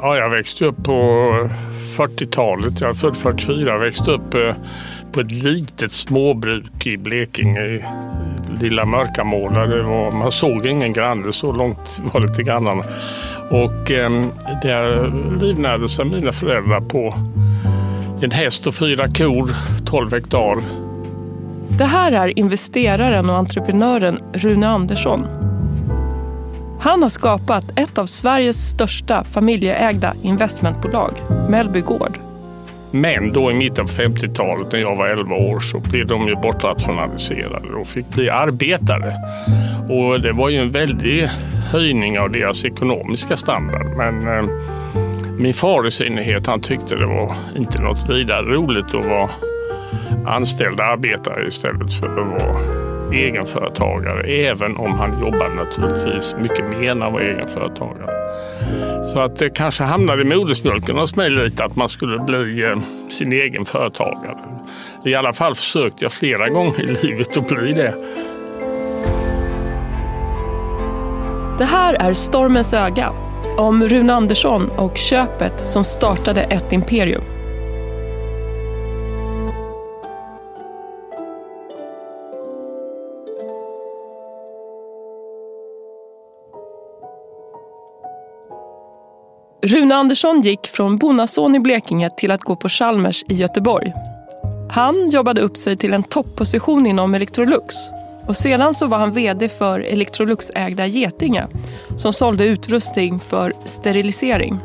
Ja, jag växte upp på 40-talet. Jag är född 44. Jag växte upp eh, på ett litet småbruk i Blekinge, i eh, lilla Mörkamåla. Var, man såg ingen granne, så långt var det till grannarna. Och eh, där livnärde sig mina föräldrar på en häst och fyra kor, 12 hektar. Det här är investeraren och entreprenören Rune Andersson. Han har skapat ett av Sveriges största familjeägda investmentbolag, Mellby Gård. Men då i mitten på 50-talet när jag var 11 år så blev de ju bortrationaliserade och fick bli arbetare. Och det var ju en väldig höjning av deras ekonomiska standard. Men eh, min far i synnerhet, han tyckte det var inte något vidare roligt att vara anställd arbetare istället för att vara egenföretagare. Även om han jobbade naturligtvis mycket mer när han var egenföretagare. Så att det kanske hamnade i modersmjölken hos mig lite att man skulle bli eh, sin egen företagare. I alla fall försökte jag flera gånger i livet att bli det. Det här är Stormens öga om Rune Andersson och köpet som startade ett imperium. Rune Andersson gick från bonnason i Blekinge till att gå på Chalmers i Göteborg. Han jobbade upp sig till en topposition inom Electrolux och sedan så var han VD för Electrolux-ägda Getinge som sålde utrustning för sterilisering.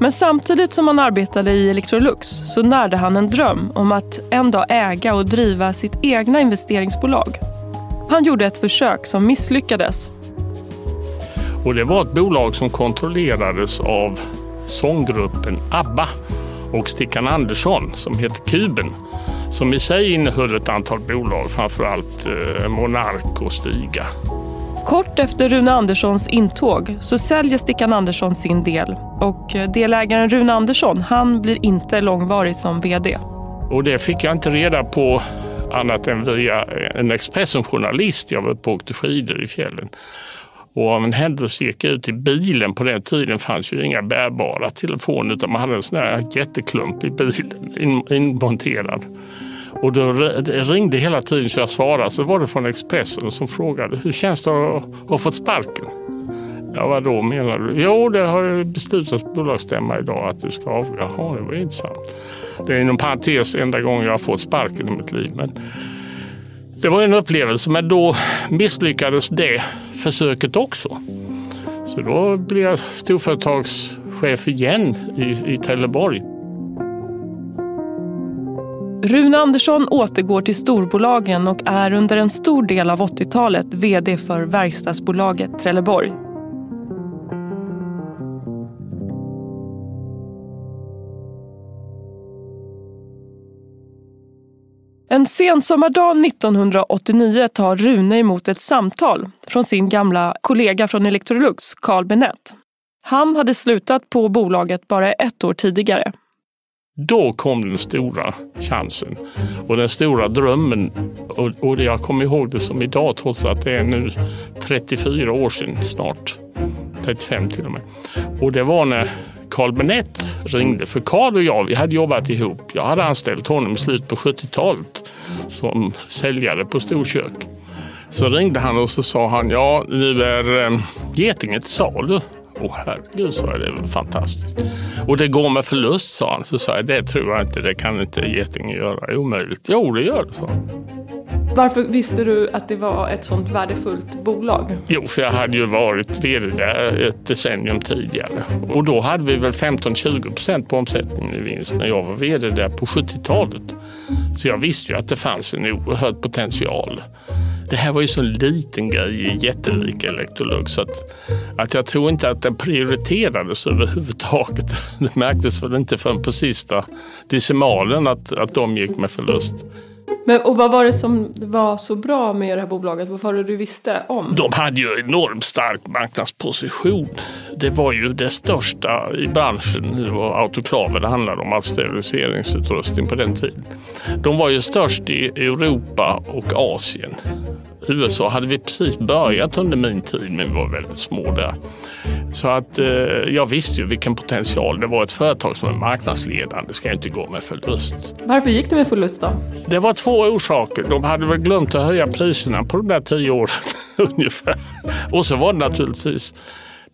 Men samtidigt som han arbetade i Electrolux så närde han en dröm om att en dag äga och driva sitt egna investeringsbolag. Han gjorde ett försök som misslyckades och det var ett bolag som kontrollerades av sånggruppen ABBA och Stickan Andersson som heter Kuben. Som i sig innehöll ett antal bolag, framförallt eh, Monark och Stiga. Kort efter Rune Anderssons intåg så säljer Stickan Andersson sin del och eh, delägaren Rune Andersson han blir inte långvarig som VD. Och det fick jag inte reda på annat än via en Expressen-journalist. Jag var och åkte skidor i fjällen. Och av en händelse gick jag ut i bilen. På den tiden fanns ju inga bärbara telefoner utan man hade en sån här jätteklump i bilen inmonterad. Och då ringde hela tiden så jag svarade. Så var det från Expressen som frågade hur känns det att ha fått sparken? Ja, vad då menar du? Jo, det har beslutats på bolagsstämma idag att du ska avgå. Jaha, det var intressant. Det är inom parentes enda gången jag har fått sparken i mitt liv. Men det var en upplevelse, men då misslyckades det försöket också. Så då blev jag storföretagschef igen i, i Trelleborg. Rune Andersson återgår till storbolagen och är under en stor del av 80-talet VD för verkstadsbolaget Trelleborg. En sensommardag 1989 tar Rune emot ett samtal från sin gamla kollega från Electrolux, Carl Benett. Han hade slutat på bolaget bara ett år tidigare. Då kom den stora chansen och den stora drömmen. Och, och jag kommer ihåg det som idag trots att det är nu 34 år sedan snart. 35 till och med. Och det var när Carl Benett ringde. För Carl och jag, vi hade jobbat ihop. Jag hade anställt honom i slutet på 70-talet som säljare på storkök. Så ringde han och så sa han, ja nu är eh, till salu. Åh herregud, sa jag, det är väl fantastiskt. Och det går med förlust, sa han. Så sa jag, det tror jag inte, det kan inte getingen göra. Det är omöjligt. Jo, det gör det, sa han. Varför visste du att det var ett sånt värdefullt bolag? Jo, för jag hade ju varit vd där ett decennium tidigare. Och då hade vi väl 15-20 procent på omsättningen i vinst när jag var vd där på 70-talet. Så jag visste ju att det fanns en oerhörd potential. Det här var ju så en liten grej i jättelika Electrolux så att, att jag tror inte att den prioriterades överhuvudtaget. Det märktes väl inte förrän på sista decimalen att, att de gick med förlust. Men, och vad var det som var så bra med det här bolaget? Vad var det du visste om? De hade ju enormt stark marknadsposition. det var ju det största i branschen. Det var autoklaver det handlade om, alltså steriliseringsutrustning på den tiden. De var ju störst i Europa och Asien. USA hade vi precis börjat under min tid, men vi var väldigt små där. Så att eh, jag visste ju vilken potential det var. Ett företag som är marknadsledande ska inte gå med förlust. Varför gick det med förlust då? Det var två orsaker. De hade väl glömt att höja priserna på de där tio åren ungefär. Och så var det naturligtvis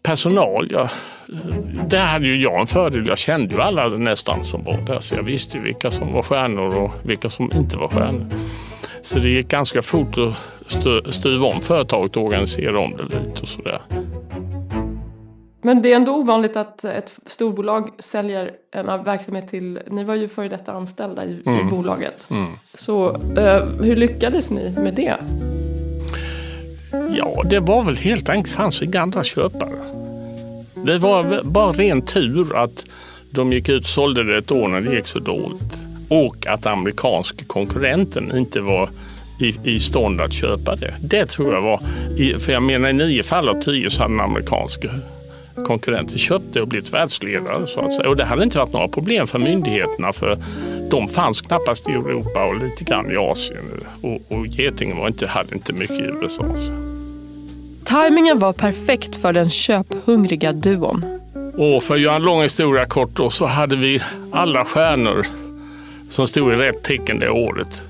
personal. Jag, där hade ju jag en fördel. Jag kände ju alla nästan som var där så jag visste ju vilka som var stjärnor och vilka som inte var stjärnor. Så det gick ganska fort att styra om företaget och organisera om det lite och sådär. Men det är ändå ovanligt att ett storbolag säljer en verksamhet till, ni var ju före detta anställda i, mm. i bolaget. Mm. Så uh, hur lyckades ni med det? Ja, det var väl helt enkelt, det fanns inga andra köpare. Det var bara ren tur att de gick ut och sålde det ett år när det gick så dåligt. Och att amerikanska konkurrenten inte var i, i stånd att köpa det. Det tror jag var, för jag menar i nio fall av tio så hade den amerikanska konkurrenter köpt det och blivit världsledare. Så att säga. Och det hade inte varit några problem för myndigheterna för de fanns knappast i Europa och lite grann i Asien. Och, och Getinge var inte, hade inte mycket i USA. Timingen var perfekt för den köphungriga duon. Och för att göra en lång historia kort då, så hade vi alla stjärnor som stod i rätt tecken det året.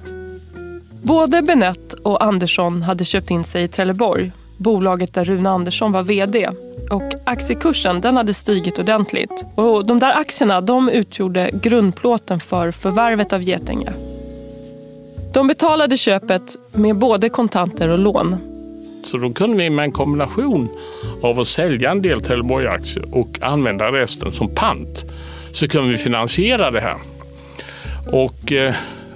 Både Benett och Andersson hade köpt in sig i Trelleborg, bolaget där Rune Andersson var VD. Och aktiekursen den hade stigit ordentligt. Och de där aktierna de utgjorde grundplåten för förvärvet av Getinge. De betalade köpet med både kontanter och lån. Så då kunde vi med en kombination av att sälja en del Trelleborg-aktier och använda resten som pant så kunde vi finansiera det här. Och eh,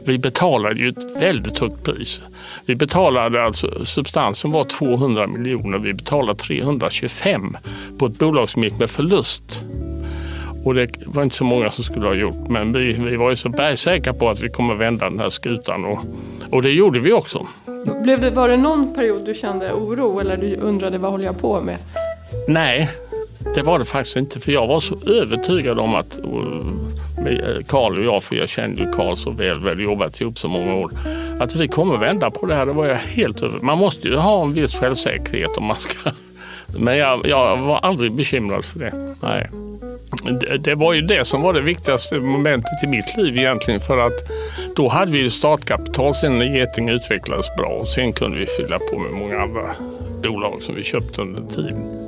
vi betalade ju ett väldigt högt pris. Vi betalade alltså, substansen var 200 miljoner, vi betalade 325 på ett bolag som gick med förlust. Och det var inte så många som skulle ha gjort, men vi, vi var ju så bergsäkra på att vi kommer vända den här skutan och, och det gjorde vi också. Blev det, var det någon period du kände oro eller du undrade vad håller jag på med? Nej, det var det faktiskt inte för jag var så övertygad om att Eh, Karl och jag, för jag kände ju Karl så väl, vi hade jobbat ihop så många år, att vi kommer vända på det här. Det var jag helt över. Man måste ju ha en viss självsäkerhet om man ska... Men jag, jag var aldrig bekymrad för det. Nej. Det, det var ju det som var det viktigaste momentet i mitt liv egentligen för att då hade vi ju startkapital sen när Getinge utvecklades bra och sen kunde vi fylla på med många andra bolag som vi köpte under tiden.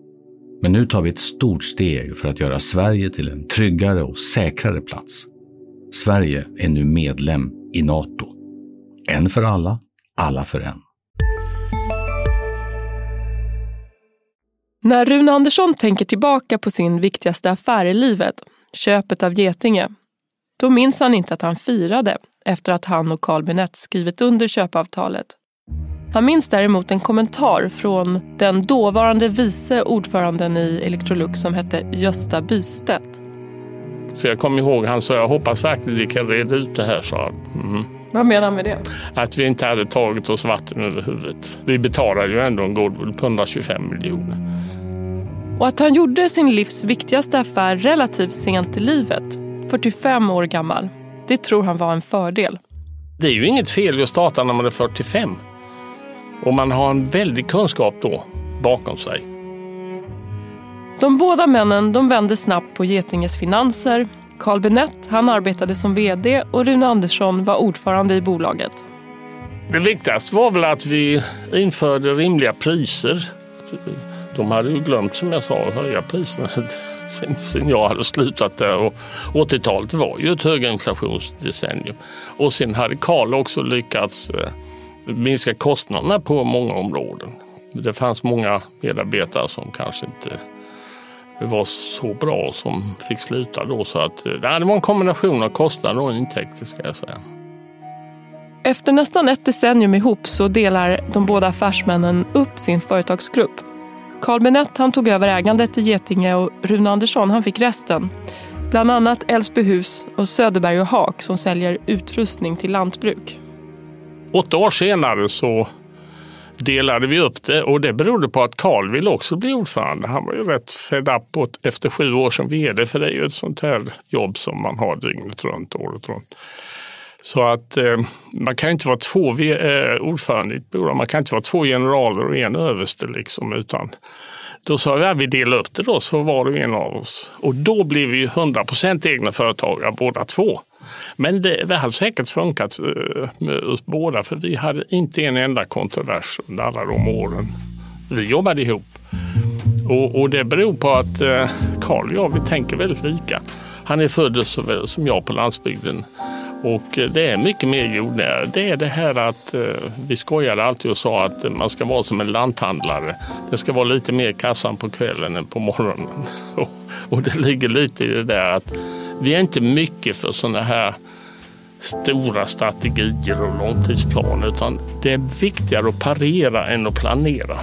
Men nu tar vi ett stort steg för att göra Sverige till en tryggare och säkrare plats. Sverige är nu medlem i Nato. En för alla, alla för en. När Rune Andersson tänker tillbaka på sin viktigaste affär i livet, köpet av Getinge, då minns han inte att han firade efter att han och Carl Benett skrivit under köpavtalet. Han minns däremot en kommentar från den dåvarande vice ordföranden i Electrolux som hette Gösta Bystedt. För jag kommer ihåg han sa jag hoppas verkligen vi kan reda ut det här, sa mm. Vad menar han med det? Att vi inte hade tagit oss vatten över huvudet. Vi betalade ju ändå en goodwill på 125 miljoner. Och att han gjorde sin livs viktigaste affär relativt sent i livet, 45 år gammal, det tror han var en fördel. Det är ju inget fel att starta när man är 45. Och man har en väldig kunskap då bakom sig. De båda männen de vände snabbt på Getinges finanser. Carl Benett han arbetade som VD och Rune Andersson var ordförande i bolaget. Det viktigaste var väl att vi införde rimliga priser. De hade ju glömt som jag sa att höja priserna. sen, sen jag hade slutat där. Och 80-talet var ju ett höginflationsdecennium. Och sen hade Karl också lyckats eh, minska kostnaderna på många områden. Det fanns många medarbetare som kanske inte var så bra som fick sluta då. Så att, eh, det var en kombination av kostnader och intäkter ska jag säga. Efter nästan ett decennium ihop så delar de båda affärsmännen upp sin företagsgrupp. Carl Benett han tog över ägandet i Getinge och Rune Andersson han fick resten. Bland annat Älvsbyhus och Söderberg och Haak som säljer utrustning till lantbruk. Åtta år senare så delade vi upp det och det berodde på att Carl ville också bli ordförande. Han var ju rätt fed up efter sju år som vd för det är ju ett sånt här jobb som man har dygnet runt, året runt. Så att eh, man kan inte vara två eh, ordförande i ett bolag. Man kan inte vara två generaler och en överste liksom, utan då sa vi att vi delar upp det då så var det en av oss. Och då blev vi 100 procent egna företagare båda två. Men det, det hade säkert funkat eh, med oss båda för vi hade inte en enda kontrovers under alla de åren vi jobbade ihop. Och, och det beror på att eh, Karl och jag, vi tänker väldigt lika. Han är född såväl som jag på landsbygden. Och eh, det är mycket mer jordnära. Det är det här att eh, vi skojade alltid och sa att man ska vara som en lanthandlare. Det ska vara lite mer kassan på kvällen än på morgonen. Och det ligger lite i det där att vi är inte mycket för sådana här stora strategier och långtidsplaner utan det är viktigare att parera än att planera.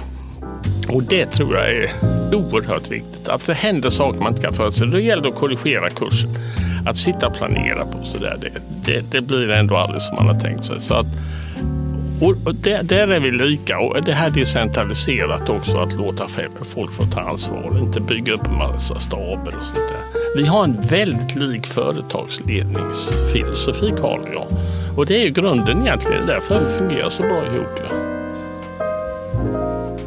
Och det tror jag är oerhört viktigt. Att det händer saker man inte kan förutse. Då gäller det att korrigera kursen. Att sitta och planera på sådär, det, det, det blir ändå aldrig som man har tänkt sig. Så att, och där, där, är vi lika och det här decentraliserat också att låta folk få ta ansvar, inte bygga upp en massa staber och sånt där. Vi har en väldigt lik företagsledningsfilosofi, Karl och jag. Och det är ju grunden egentligen, därför vi fungerar så bra ihop. Ja.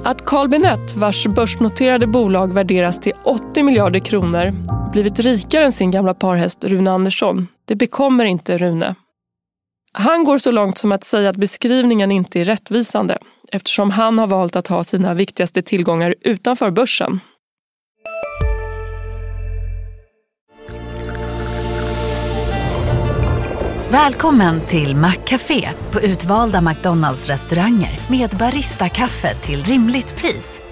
Att Carl Benett, vars börsnoterade bolag värderas till 80 miljarder kronor, blivit rikare än sin gamla parhäst Rune Andersson, det bekommer inte Rune. Han går så långt som att säga att beskrivningen inte är rättvisande eftersom han har valt att ha sina viktigaste tillgångar utanför börsen. Välkommen till Maccafé på utvalda McDonalds restauranger med Baristakaffe till rimligt pris.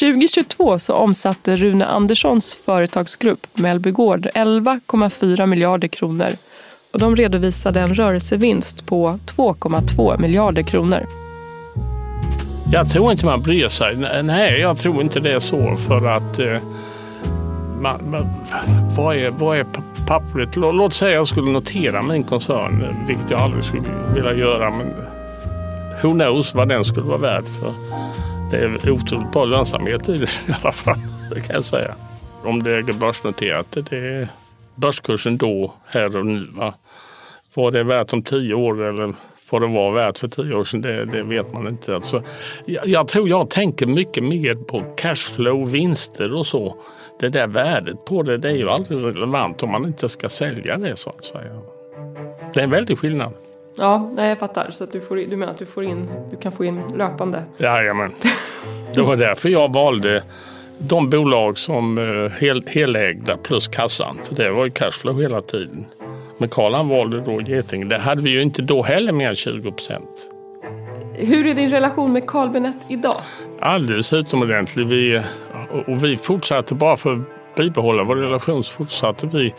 2022 så omsatte Rune Anderssons företagsgrupp Mellby Gård 11,4 miljarder kronor och de redovisade en rörelsevinst på 2,2 miljarder kronor. Jag tror inte man bryr sig. Nej, jag tror inte det är så för att eh, man, man, vad, är, vad är pappret? Låt säga att jag skulle notera min koncern, vilket jag aldrig skulle vilja göra. Men who knows vad den skulle vara värd för. Det är otroligt bra lönsamhet i det i alla fall, det kan jag säga. Om det är börsnoterat, det är börskursen då, här och nu. Va? Vad det är värt om tio år eller vad det var värt för tio år sedan, det, det vet man inte. Alltså, jag, jag, tror jag tänker mycket mer på cashflow, vinster och så. Det där värdet på det, det är ju aldrig relevant om man inte ska sälja det så att säga. Det är en väldig skillnad. Ja, nej, jag fattar. Så att du, får, du menar att du, får in, du kan få in löpande? Jajamän. Det var därför jag valde de bolag som eh, hel, helägda plus kassan. För det var ju cashflow hela tiden. Men Karl valde då Getinge. Det hade vi ju inte då heller mer än 20 procent. Hur är din relation med Carl Benett idag? Alldeles utomordentlig. Vi, och vi fortsatte bara för bibehålla vår relation så fortsatte vi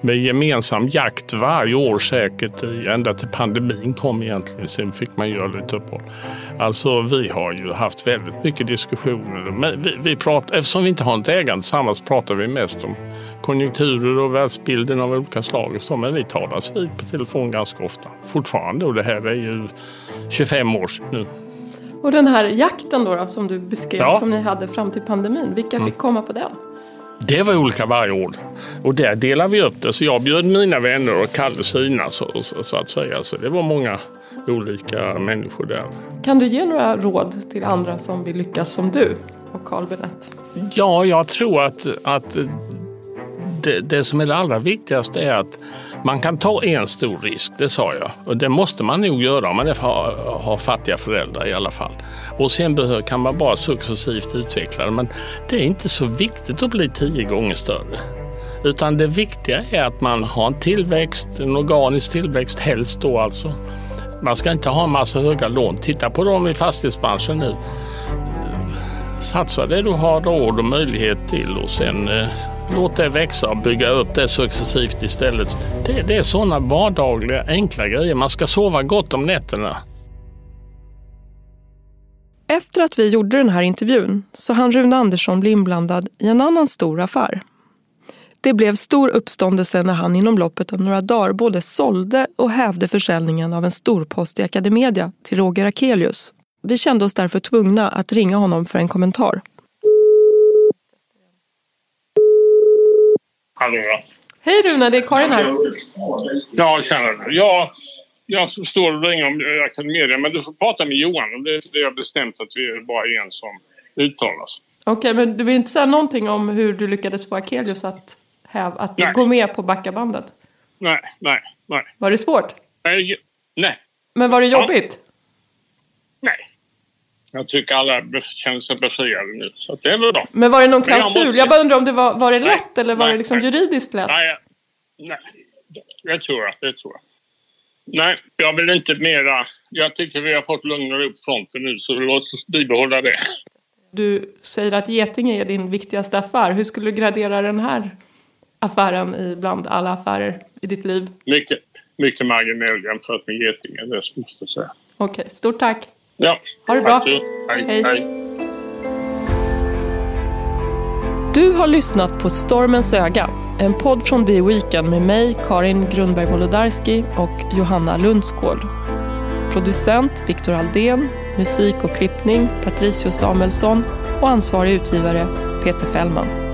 med gemensam jakt varje år säkert ända till pandemin kom egentligen. Sen fick man göra lite uppehåll. Alltså vi har ju haft väldigt mycket diskussioner. Men vi, vi pratar, eftersom vi inte har ett ägande tillsammans pratar vi mest om konjunkturer och världsbilden av olika slag. Så, men vi talas vid på telefon ganska ofta fortfarande och det här är ju 25 år sedan nu. Och den här jakten då, då som du beskrev ja. som ni hade fram till pandemin, vilka fick mm. komma på den? Det var olika varje år. Och där delade vi upp det. Så jag bjöd mina vänner och Kalle sina så, så, så, att säga. Så det var många olika människor där. Kan du ge några råd till andra som vill lyckas som du och Carl Benett? Ja, jag tror att, att det, det, som är det allra viktigaste är att man kan ta en stor risk, det sa jag. Och det måste man nog göra om man har, har fattiga föräldrar i alla fall. Och sen kan man bara successivt utveckla det. Men det är inte så viktigt att bli tio gånger större. Utan det viktiga är att man har en tillväxt, en organisk tillväxt helst då alltså. Man ska inte ha en massa höga lån. Titta på dem i fastighetsbranschen nu. Satsa det du har råd och möjlighet till och sen eh, låt det växa och bygga upp det successivt istället. Det, det är sådana vardagliga enkla grejer. Man ska sova gott om nätterna. Efter att vi gjorde den här intervjun så hann Rune Andersson bli inblandad i en annan stor affär. Det blev stor uppståndelse när han inom loppet av några dagar både sålde och hävde försäljningen av en storpost i Academedia till Roger Akelius. Vi kände oss därför tvungna att ringa honom för en kommentar. Hallå? Hej Rune, det är Karin här. Ja, tjena. Ja, jag står och ringer om Academedia, men du får prata med Johan. Det är det jag bestämt att vi är bara en som uttalas. Okej, men du vill inte säga någonting om hur du lyckades få Akelius att, häv, att gå med på backabandet? Nej, nej, nej. Var det svårt? Nej. nej. Men var det jobbigt? Ja. Nej. Jag tycker alla känner sig befriade nu, så det är väl bra. Men var det någon klausul? Jag, måste... jag bara undrar om det var, var det nej, lätt eller var nej, det liksom nej. juridiskt lätt? Nej, nej, det tror jag. Det tror jag. Nej, jag vill inte mera. Jag tycker vi har fått lugnare upp fronten nu, så låt oss bibehålla det. Du säger att Getinge är din viktigaste affär. Hur skulle du gradera den här affären bland alla affärer i ditt liv? Mycket, mycket marginell jämfört med Getinge, det måste jag säga. Okej, okay, stort tack. Ja, ha det bra. Hej. Hej. Hej. Du har lyssnat på Stormens öga, en podd från The Weekend med mig, Karin Grundberg Wolodarski och Johanna Lundskål. Producent Viktor Aldén, musik och klippning Patricio Samuelsson och ansvarig utgivare Peter Fällman.